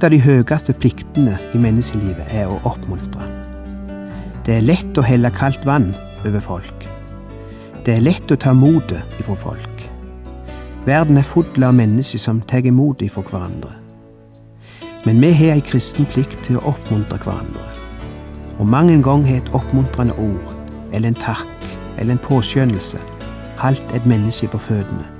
Et av de høyeste pliktene i menneskelivet er å oppmuntre. Det er lett å helle kaldt vann over folk. Det er lett å ta motet ifra folk. Verden er full av mennesker som tar imot ifra hverandre. Men vi har ei kristen plikt til å oppmuntre hverandre. Og mange ganger har et oppmuntrende ord, eller en takk, eller en påskjønnelse, holdt et menneske på føttene.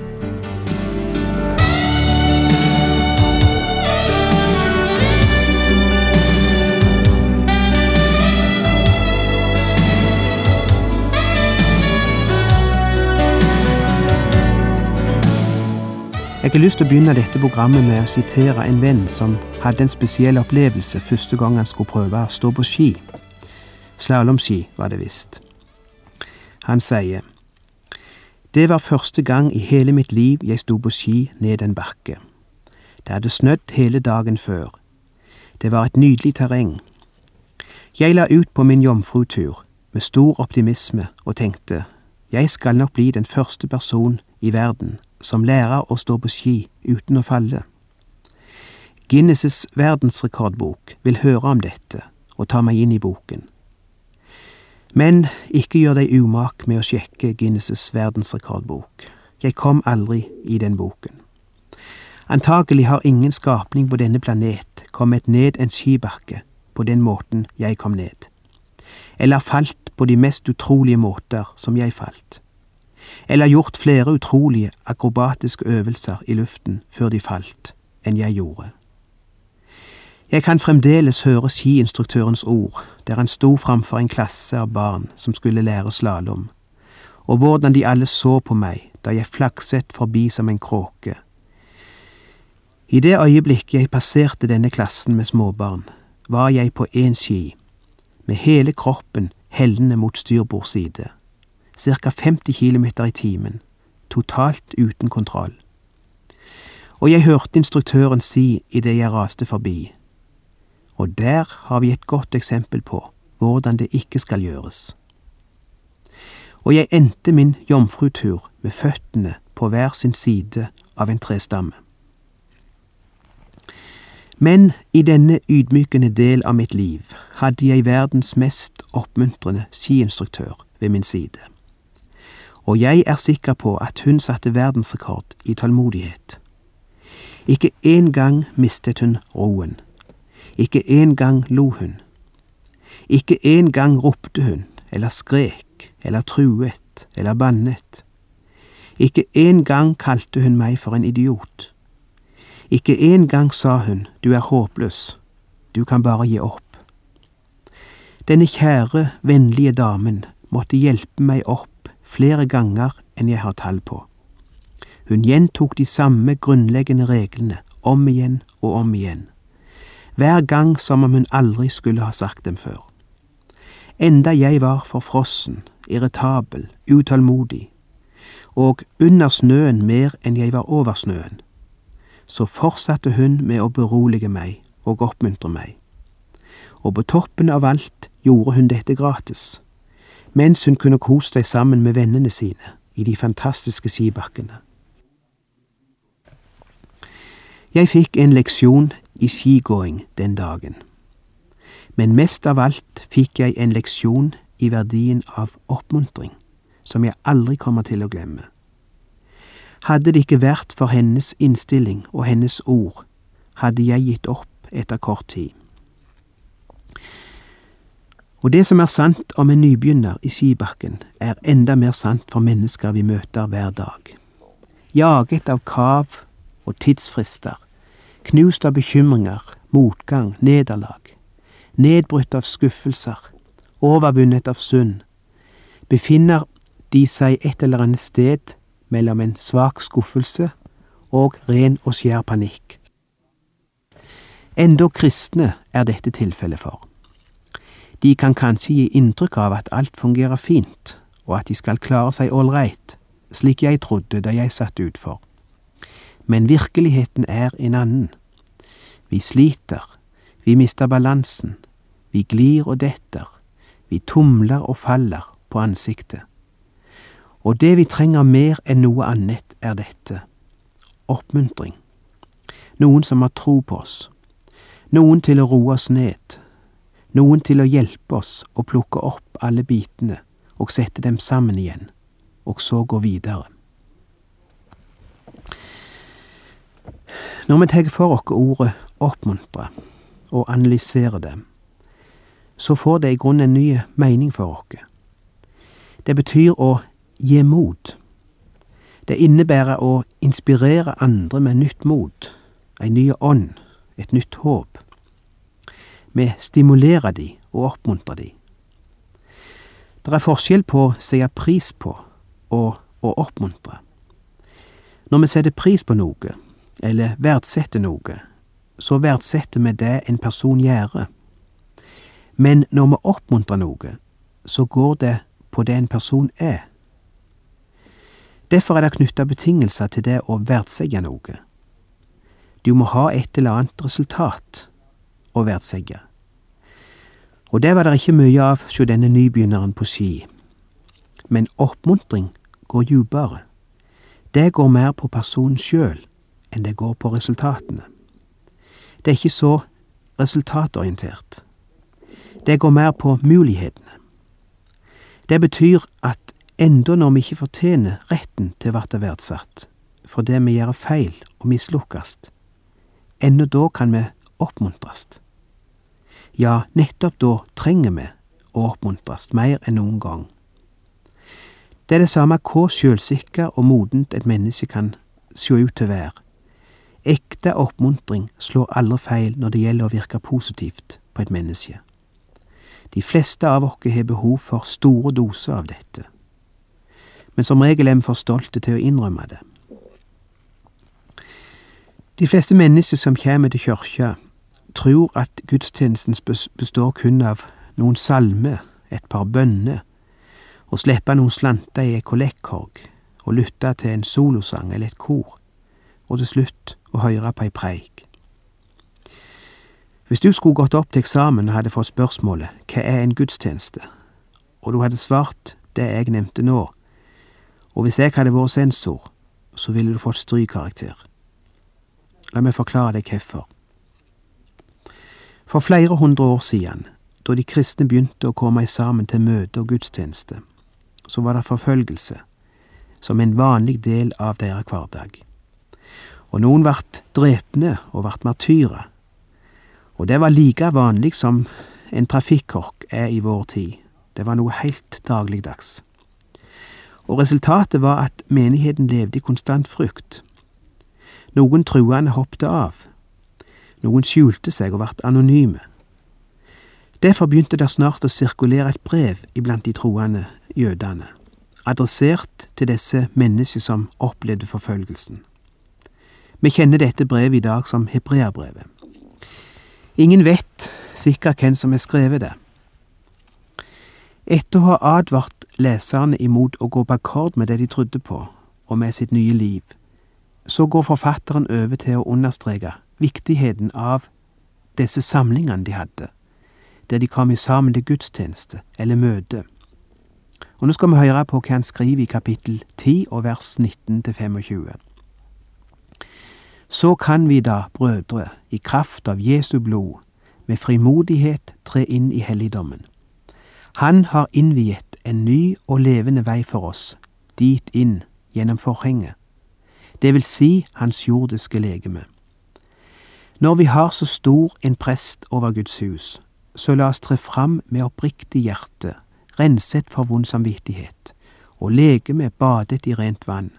Jeg har lyst til å begynne dette programmet med å sitere en venn som hadde en spesiell opplevelse første gang han skulle prøve å stå på ski. Slalåmski, var det visst. Han sier Det var første gang i hele mitt liv jeg sto på ski ned en bakke. Det hadde snødd hele dagen før. Det var et nydelig terreng. Jeg la ut på min jomfrutur med stor optimisme og tenkte jeg skal nok bli den første person i verden som lærer å stå på ski uten å falle. Guinness' verdensrekordbok vil høre om dette og ta meg inn i boken. Men ikke gjør deg umak med å sjekke Guinness' verdensrekordbok. Jeg kom aldri i den boken. Antagelig har ingen skapning på denne planet kommet ned en skibakke på den måten jeg kom ned, eller falt på de mest utrolige måter som jeg falt eller gjort flere utrolige akrobatiske øvelser i luften før de falt, enn jeg gjorde. Jeg kan fremdeles høre skiinstruktørens ord der han sto framfor en klasse av barn som skulle lære slalåm, og hvordan de alle så på meg da jeg flakset forbi som en kråke. I det øyeblikket jeg passerte denne klassen med småbarn, var jeg på én ski, med hele kroppen hellende mot styrbords side ca. 50 km i timen, totalt uten kontroll. Og jeg hørte instruktøren si idet jeg raste forbi, og der har vi et godt eksempel på hvordan det ikke skal gjøres. Og jeg endte min jomfrutur med føttene på hver sin side av en trestamme. Men i denne ydmykende del av mitt liv hadde jeg verdens mest oppmuntrende skiinstruktør ved min side og jeg er sikker på at hun satte verdensrekord i tålmodighet. Ikke én gang mistet hun roen. Ikke én gang lo hun. Ikke én gang ropte hun, eller skrek, eller truet, eller bannet. Ikke én gang kalte hun meg for en idiot. Ikke én gang sa hun du er håpløs, du kan bare gi opp. Denne kjære, vennlige damen måtte hjelpe meg opp flere ganger enn jeg har tall på. Hun gjentok de samme grunnleggende reglene om igjen og om igjen, hver gang som om hun aldri skulle ha sagt dem før. Enda jeg var forfrossen, irritabel, utålmodig, og under snøen mer enn jeg var over snøen, så fortsatte hun med å berolige meg og oppmuntre meg. Og på toppen av alt gjorde hun dette gratis mens hun kunne kose seg sammen med vennene sine i de fantastiske skibakkene. Jeg fikk en leksjon i skigåing den dagen, men mest av alt fikk jeg en leksjon i verdien av oppmuntring, som jeg aldri kommer til å glemme. Hadde det ikke vært for hennes innstilling og hennes ord, hadde jeg gitt opp etter kort tid. Og det som er sant om en nybegynner i skibakken, er enda mer sant for mennesker vi møter hver dag. Jaget av kav og tidsfrister, knust av bekymringer, motgang, nederlag, nedbrutt av skuffelser, overvunnet av synd, befinner de seg et eller annet sted mellom en svak skuffelse og ren og skjær panikk. Enda kristne er dette tilfellet for. De kan kanskje gi inntrykk av at alt fungerer fint, og at de skal klare seg ålreit, slik jeg trodde da jeg satt utfor. Men virkeligheten er en annen. Vi sliter, vi mister balansen, vi glir og detter, vi tumler og faller på ansiktet. Og det vi trenger mer enn noe annet, er dette oppmuntring. Noen som har tro på oss. Noen til å roe oss ned. Noen til å hjelpe oss å plukke opp alle bitene og sette dem sammen igjen, og så gå videre. Når vi tar for oss ordet oppmuntre og analyserer det, så får det i grunnen en ny mening for oss. Det betyr å gi mot. Det innebærer å inspirere andre med nytt mot, en ny ånd, et nytt håp. Vi stimulerer de og oppmuntrer de. Det er forskjell på å sette pris på og å oppmuntre. Når vi setter pris på noe, eller verdsetter noe, så verdsetter vi det en person gjør. Men når vi oppmuntrer noe, så går det på det en person er. Derfor er det knytta betingelser til det å verdsette noe. Du må ha et eller annet resultat å verdsegge. Og det var det ikke mye av hos denne nybegynneren på ski. Men oppmuntring går djupere. Det går mer på personen sjøl enn det går på resultatene. Det er ikke så resultatorientert. Det går mer på mulighetene. Det betyr at enda når vi ikke fortjener retten til å bli verdsatt, fordi vi gjør feil og mislukkes, ennå da kan vi oppmuntres. Ja, nettopp da trenger vi å oppmuntres mer enn noen gang. Det er det samme hvor sjølsikker og modent et menneske kan se ut til å være. Ekte oppmuntring slår aldri feil når det gjelder å virke positivt på et menneske. De fleste av oss har behov for store doser av dette, men som regel er vi for stolte til å innrømme det. De fleste mennesker som kommer til kyrkja, tror at gudstjenesten består kun av noen salmer, et par bønner, å slippe noen slanter i ei kollektkorg, og lytte til en solosang eller et kor, og til slutt å høre på ei preik. Hvis du skulle gått opp til eksamen og hadde fått spørsmålet Hva er en gudstjeneste, og du hadde svart det jeg nevnte nå, og hvis jeg hadde vært sensor, så ville du fått strykkarakter. La meg forklare deg hvorfor. For flere hundre år siden, da de kristne begynte å komme sammen til møte og gudstjeneste, så var det forfølgelse som en vanlig del av deres hverdag. Og noen vart drepne og vart martyrer, og det var like vanlig som en trafikkork er i vår tid. Det var noe helt dagligdags. Og resultatet var at menigheten levde i konstant frykt. Noen truende hoppet av, noen skjulte seg og vart anonyme. Derfor begynte det snart å sirkulere et brev iblant de troende jødene, adressert til disse menneskene som opplevde forfølgelsen. Vi kjenner dette brevet i dag som hebreabrevet. Ingen vet sikkert hvem som har skrevet det. Etter å ha advart leserne imot å gå på akkord med det de trodde på, og med sitt nye liv, så går forfatteren over til å understreke viktigheten av disse samlingene de hadde, der de kom sammen til gudstjeneste eller møte. Og nå skal vi høre på hva han skriver i kapittel 10 og vers 19-25. Så kan vi da, brødre, i kraft av Jesu blod, med frimodighet tre inn i helligdommen. Han har innviet en ny og levende vei for oss, dit inn gjennom forhenget, det vil si hans jordiske legeme. Når vi har så stor en prest over Guds hus, så la oss tre fram med oppriktig hjerte, renset for vond samvittighet, og legemet badet i rent vann.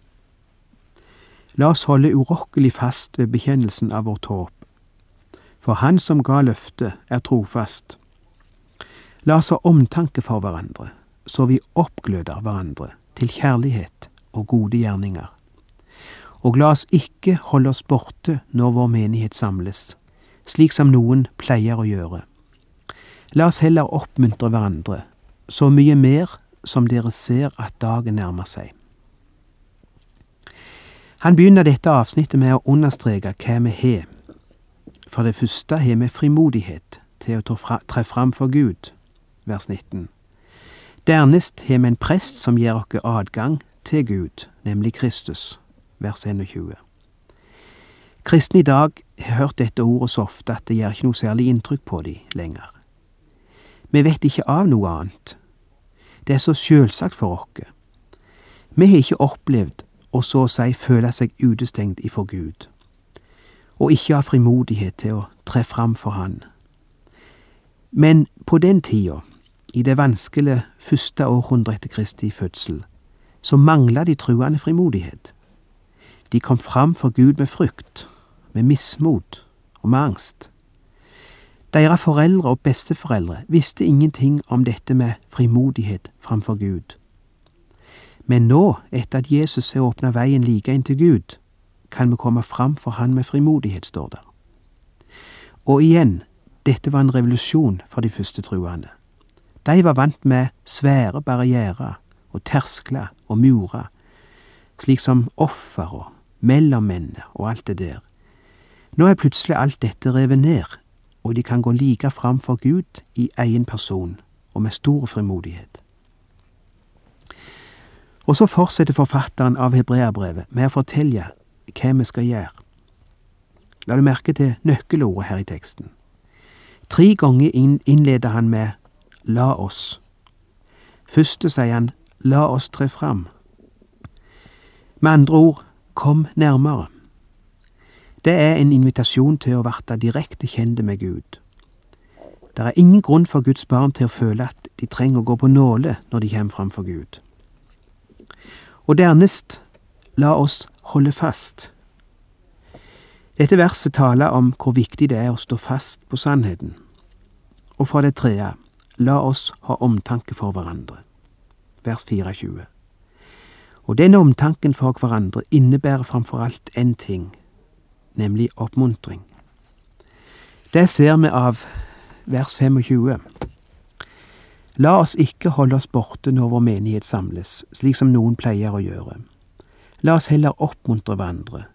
La oss holde urokkelig fast ved bekjennelsen av vårt håp, for Han som ga løftet, er trofast. La oss ha omtanke for hverandre, så vi oppgløder hverandre til kjærlighet og gode gjerninger og la oss ikke holde oss borte når vår menighet samles, slik som noen pleier å gjøre. La oss heller oppmuntre hverandre, så mye mer som dere ser at dagen nærmer seg. Han begynner dette avsnittet med å understreke hva vi har. For det første har vi frimodighet til å tre fram for Gud, vers 19. Dernest har vi en prest som gir oss adgang til Gud, nemlig Kristus, vers 21. Kristne i dag har hørt dette ordet så ofte at det gjør ikke noe særlig inntrykk på dem lenger. Vi vet ikke av noe annet. Det er så sjølsagt for oss. Vi har ikke opplevd å så å si føle seg utestengt ifra Gud, og ikke ha frimodighet til å tre fram for Han. Men på den tida, i det vanskelige første århundret etter Kristi fødsel, så mangla de truende frimodighet. De kom fram for Gud med frykt, med mismot og med angst. Deres foreldre og besteforeldre visste ingenting om dette med frimodighet framfor Gud. Men nå, etter at Jesus har åpna veien like inn til Gud, kan vi komme fram for Han med frimodighet, står det. Og igjen, dette var en revolusjon for de første truende. De var vant med svære barrierer og terskler og murer, slik som offer og mellommenn og alt det der. Nå er plutselig alt dette revet ned, og de kan gå like fram for Gud i egen person og med stor frimodighet. Og så fortsetter forfatteren av hebreabrevet med å fortelle hva vi skal gjøre. La du merke til nøkkelordet her i teksten. Tre ganger innleder han med la oss. Første sier han la oss tre fram. Med andre ord kom nærmere. Det er en invitasjon til å verte direkte kjent med Gud. Det er ingen grunn for Guds barn til å føle at de trenger å gå på nåle når de kommer fram for Gud. Og dernest, la oss holde fast. Dette verset taler om hvor viktig det er å stå fast på sannheten. Og for det tredje, la oss ha omtanke for hverandre. Vers 24. Og denne omtanken for hverandre innebærer framfor alt én ting, nemlig oppmuntring. Det ser vi av vers 25. La oss ikke holde oss borte når vår menighet samles, slik som noen pleier å gjøre. La oss heller oppmuntre hverandre,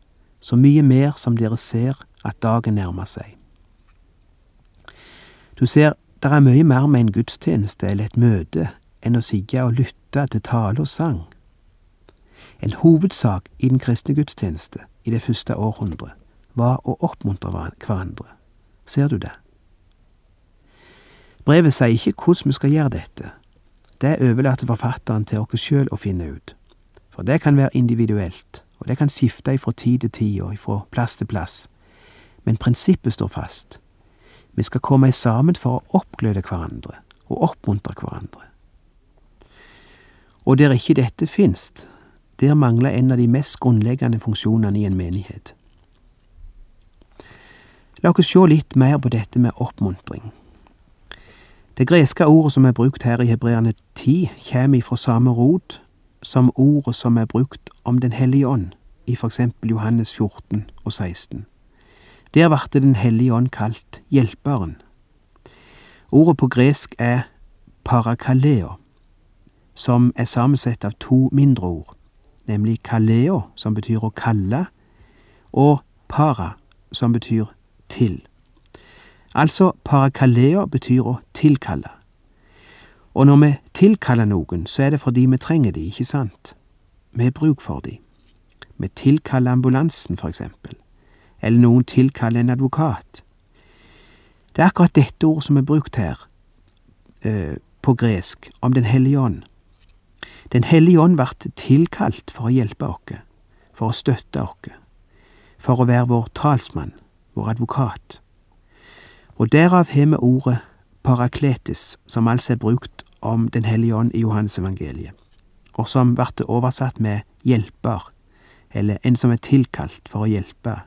så mye mer som dere ser at dagen nærmer seg. Du ser, det er mye mer med en gudstjeneste eller et møte enn å sitte og lytte til tale og sang. En hovedsak i den kristne gudstjeneste i det første århundret var å oppmuntre hverandre. Ser du det? Brevet sier ikke hvordan vi skal gjøre dette. Det overlater forfatteren til oss sjøl å finne ut. For det kan være individuelt, og det kan skifte fra tid til tid og fra plass til plass. Men prinsippet står fast. Vi skal komme sammen for å oppgløde hverandre og oppmuntre hverandre. Og der ikke dette finst, der mangler en av de mest grunnleggende funksjonene i en menighet. La oss se litt mer på dette med oppmuntring. Det greske ordet som er brukt her i Hebreerne 10, kommer fra samme rot som ordet som er brukt om Den hellige ånd i for eksempel Johannes 14 og 16. Der ble Den hellige ånd kalt Hjelperen. Ordet på gresk er parakaleo, som er sammensett av to mindre ord, nemlig kaleo, som betyr å kalle, og para, som betyr til. Altså, parakaleo betyr å tilkalle. Og når vi tilkaller noen, så er det fordi vi trenger de, ikke sant? Vi har bruk for de. Vi tilkaller ambulansen, for eksempel. Eller noen tilkaller en advokat. Det er akkurat dette ordet som er brukt her, eh, på gresk, om Den hellige ånd. Den hellige ånd vart tilkalt for å hjelpe oss, for å støtte oss, for å være vår talsmann, vår advokat. Og derav har vi ordet parakletis, som altså er brukt om Den hellige ånd i Johannes evangeliet, og som blir oversatt med hjelper, eller en som er tilkalt for å hjelpe,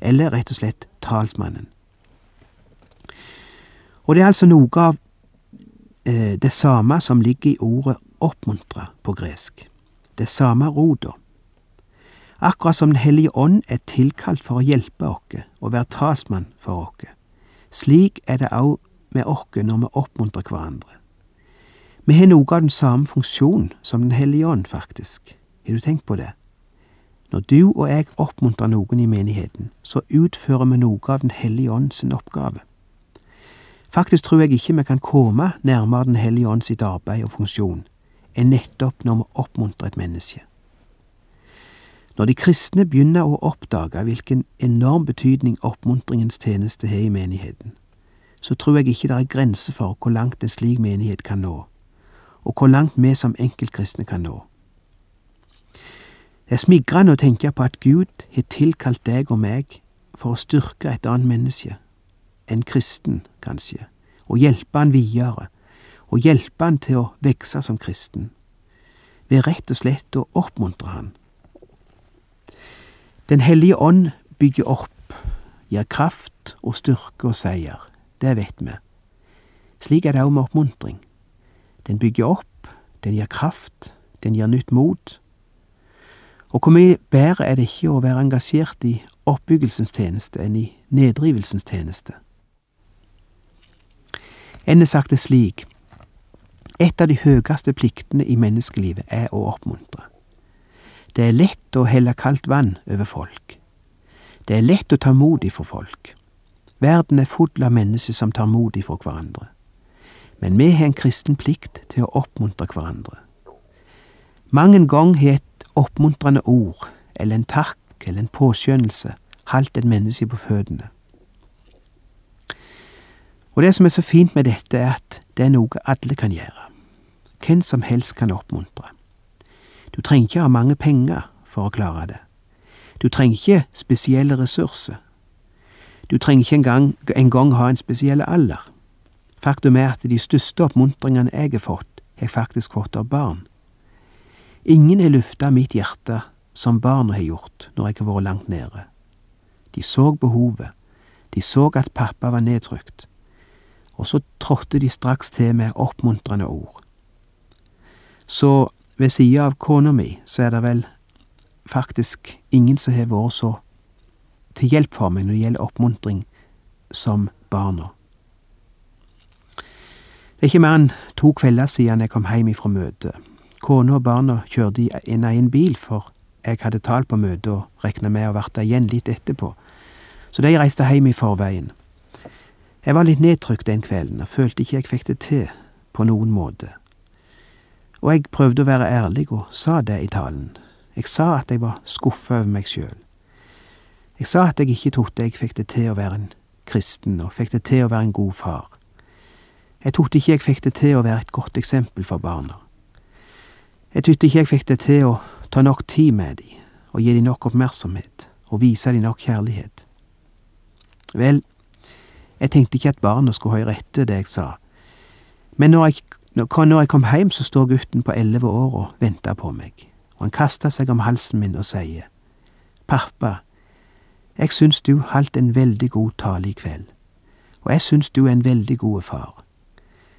eller rett og slett talsmannen. Og det er altså noe av eh, det samme som ligger i ordet oppmuntre på gresk. Det samme roda. Akkurat som Den hellige ånd er tilkalt for å hjelpe oss og være talsmann for oss. Slik er det òg med oss når vi oppmuntrer hverandre. Vi har noe av den samme funksjon som Den hellige ånd, faktisk. Har du tenkt på det? Når du og jeg oppmuntrer noen i menigheten, så utfører vi noe av Den hellige ånd sin oppgave. Faktisk tror jeg ikke vi kan komme nærmere Den hellige ånd sitt arbeid og funksjon enn nettopp når vi oppmuntrer et menneske. Når de kristne begynner å oppdage hvilken enorm betydning oppmuntringens tjeneste har i menigheten, så tror jeg ikke det er grenser for hvor langt en slik menighet kan nå, og hvor langt vi som enkeltkristne kan nå. Det er smigrende å tenke på at Gud har tilkalt deg og meg for å styrke et annet menneske, en kristen kanskje, og hjelpe han videre, og hjelpe han til å vokse som kristen, ved rett og slett å oppmuntre han. Den hellige ånd bygger opp, gir kraft og styrke og seier, det vet vi. Slik er det òg med oppmuntring. Den bygger opp, den gir kraft, den gir nytt mot. Og hvor mye bedre er det ikke å være engasjert i oppbyggelsens tjeneste enn i nedrivelsens tjeneste? En har sagt det slik, et av de høyeste pliktene i menneskelivet er å oppmuntre. Det er lett å helle kaldt vann over folk. Det er lett å ta mot ifra folk. Verden er full av mennesker som tar mot ifra hverandre. Men vi har en kristen plikt til å oppmuntre hverandre. Mange gang har et oppmuntrende ord, eller en takk eller en påskjønnelse, holdt et menneske på føttene. Og det som er så fint med dette, er at det er noe alle kan gjøre. Hvem som helst kan oppmuntre. Du trenger ikke ha mange penger for å klare det. Du trenger ikke spesielle ressurser. Du trenger ikke engang, engang ha en spesiell alder. Faktum er at de største oppmuntringene jeg har fått, har jeg faktisk fått av barn. Ingen har lufta mitt hjerte som barna har gjort når jeg har vært langt nede. De så behovet, de så at pappa var nedtrykt, og så trådte de straks til med oppmuntrende ord. Så ved sida av kona mi, så er det vel faktisk ingen som har vært så til hjelp for meg når det gjelder oppmuntring, som barna. Det er ikke mer enn to kvelder siden jeg kom hjem ifra møtet. Kona og barna kjørte i en egen bil, for jeg hadde tall på møtet og regna med å verte igjen litt etterpå, så de reiste hjem i forveien. Jeg var litt nedtrykt den kvelden og følte ikke jeg fikk det til på noen måte og jeg prøvde å være ærlig og sa det i talen. Jeg sa at jeg var skuffa over meg sjøl. Jeg sa at jeg ikke trodde jeg fikk det til å være en kristen, og fikk det til å være en god far. Jeg trodde ikke jeg fikk det til å være et godt eksempel for barna. Jeg trodde ikke jeg fikk det til å ta nok tid med dem, og gi dem nok oppmerksomhet, og vise dem nok kjærlighet. Vel, jeg tenkte ikke at barna skulle høre etter det jeg sa, men når jeg når jeg kom hjem, så står gutten på elleve år og venter på meg, og han kaster seg om halsen min og sier, Pappa, jeg syns du holdt en veldig god tale i kveld, og jeg syns du er en veldig god far.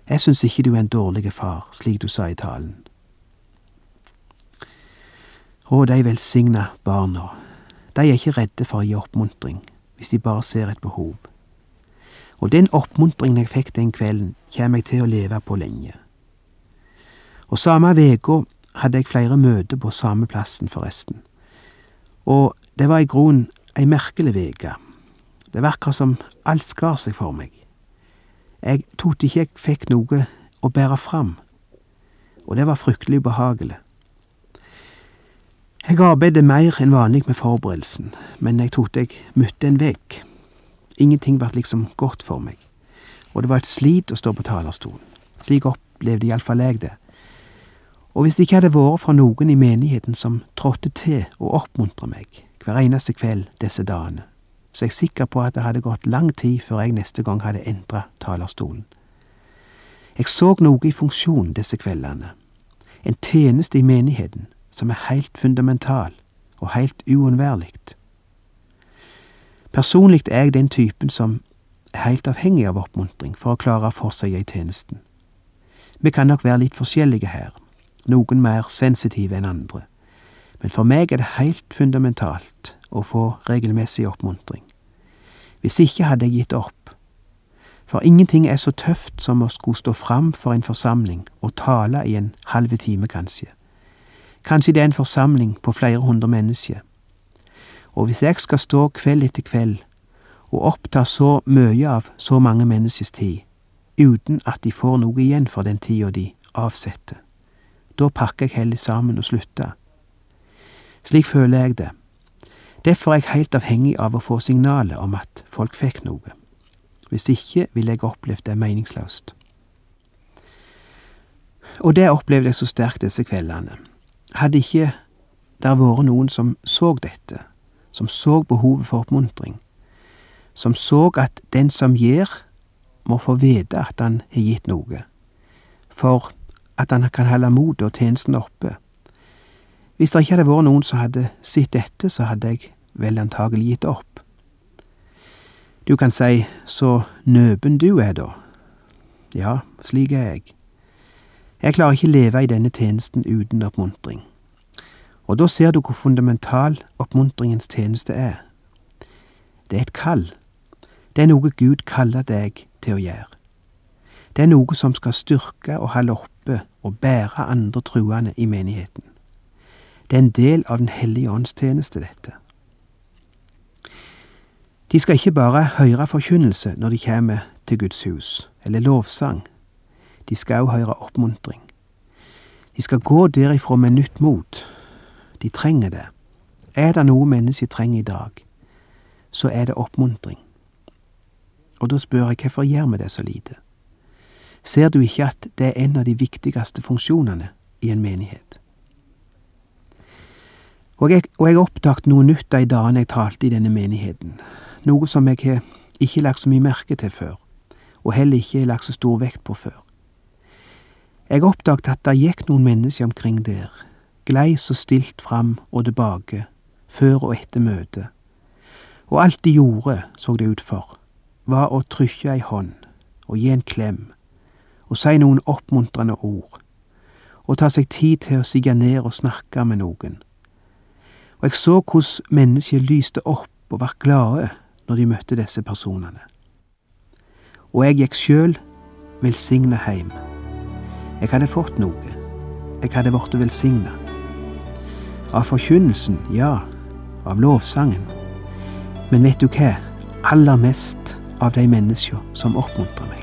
Jeg syns ikke du er en dårlig far, slik du sa i talen. Å, de velsigna barna, de er ikke redde for å gi oppmuntring hvis de bare ser et behov. Og den oppmuntringen jeg fikk den kvelden, kommer jeg til å leve på lenge. Og samme veka hadde jeg flere møter på samme plassen, forresten. Og det var i grunnen ei merkelig veke. Det var som alt skar seg for meg. Jeg trodde ikke jeg fikk noe å bære fram, og det var fryktelig ubehagelig. Jeg arbeidet mer enn vanlig med forberedelsen, men jeg trodde jeg møtte en vegg. Ingenting ble liksom godt for meg, og det var et slit å stå på talerstolen. Slik opplevde iallfall jeg det. Og hvis det ikke hadde vært for noen i menigheten som trådte til og oppmuntra meg hver eneste kveld disse dagene, så er jeg sikker på at det hadde gått lang tid før jeg neste gang hadde endra talerstolen. Jeg så noe i funksjon disse kveldene, en tjeneste i menigheten som er heilt fundamental og heilt uunnværlig. Personlig er jeg den typen som er heilt avhengig av oppmuntring for å klare for seg i tjenesten. Vi kan nok være litt forskjellige her, noen mer sensitive enn andre, men for meg er det helt fundamentalt å få regelmessig oppmuntring. Hvis ikke hadde jeg gitt opp, For ingenting er så tøft som å skulle stå fram for en forsamling og tale i en halve time, kanskje. Kanskje det er en forsamling på flere hundre mennesker. Og hvis jeg skal stå kveld etter kveld og oppta så mye av så mange menneskers tid, uten at de får noe igjen for den tida de avsetter, da pakker jeg heller sammen og slutter. Slik føler jeg det. Derfor er jeg helt avhengig av å få signalet om at folk fikk noe. Hvis ikke ville jeg opplevd det meningsløst. Og det opplevde jeg så sterkt disse kveldene. Hadde ikke der vært noen som så dette, som så behovet for oppmuntring, som så at den som gir, må få vite at han har gitt noe, for at han kan holde motet og tjenesten oppe. Hvis det ikke hadde vært noen som hadde sett dette, så hadde jeg vel antagelig gitt opp. Du kan si så nøben du er, da. Ja, slik er jeg. Jeg klarer ikke leve i denne tjenesten uten oppmuntring. Og da ser du hvor fundamental oppmuntringens tjeneste er. Det er et kall. Det er noe Gud kaller deg til å gjøre. Det er noe som skal styrke og holde oppe og bære andre truende i menigheten. Det er en del av Den hellige ånds tjeneste, dette. De skal ikke bare høre forkynnelse når de kommer til Guds hus, eller lovsang. De skal òg høre oppmuntring. De skal gå derifra med nytt mot. De trenger det. Er det noe mennesket trenger i dag, så er det oppmuntring. Og da spør jeg hvorfor gjør vi det så lite? Ser du ikke at det er en av de viktigste funksjonene i en menighet? Og jeg, og jeg oppdaget noe nytt de dagene jeg talte i denne menigheten, noe som jeg har ikke lagt så mye merke til før, og heller ikke lagt så stor vekt på før. Jeg oppdaget at det gikk noen mennesker omkring der, glei så stilt fram og tilbake, før og etter møtet, og alt de gjorde, så det ut for, var å trykke ei hånd og gi en klem og si noen oppmuntrende ord, og ta seg tid til å sige ned og snakke med noen. Og jeg så hvordan mennesker lyste opp og var glade når de møtte disse personene. Og jeg gikk sjøl velsigna heim. Jeg hadde fått noe. Jeg hadde blitt velsigna. Av forkynnelsen, ja, av lovsangen. Men vet du hva? Aller mest av de menneska som oppmuntrer meg.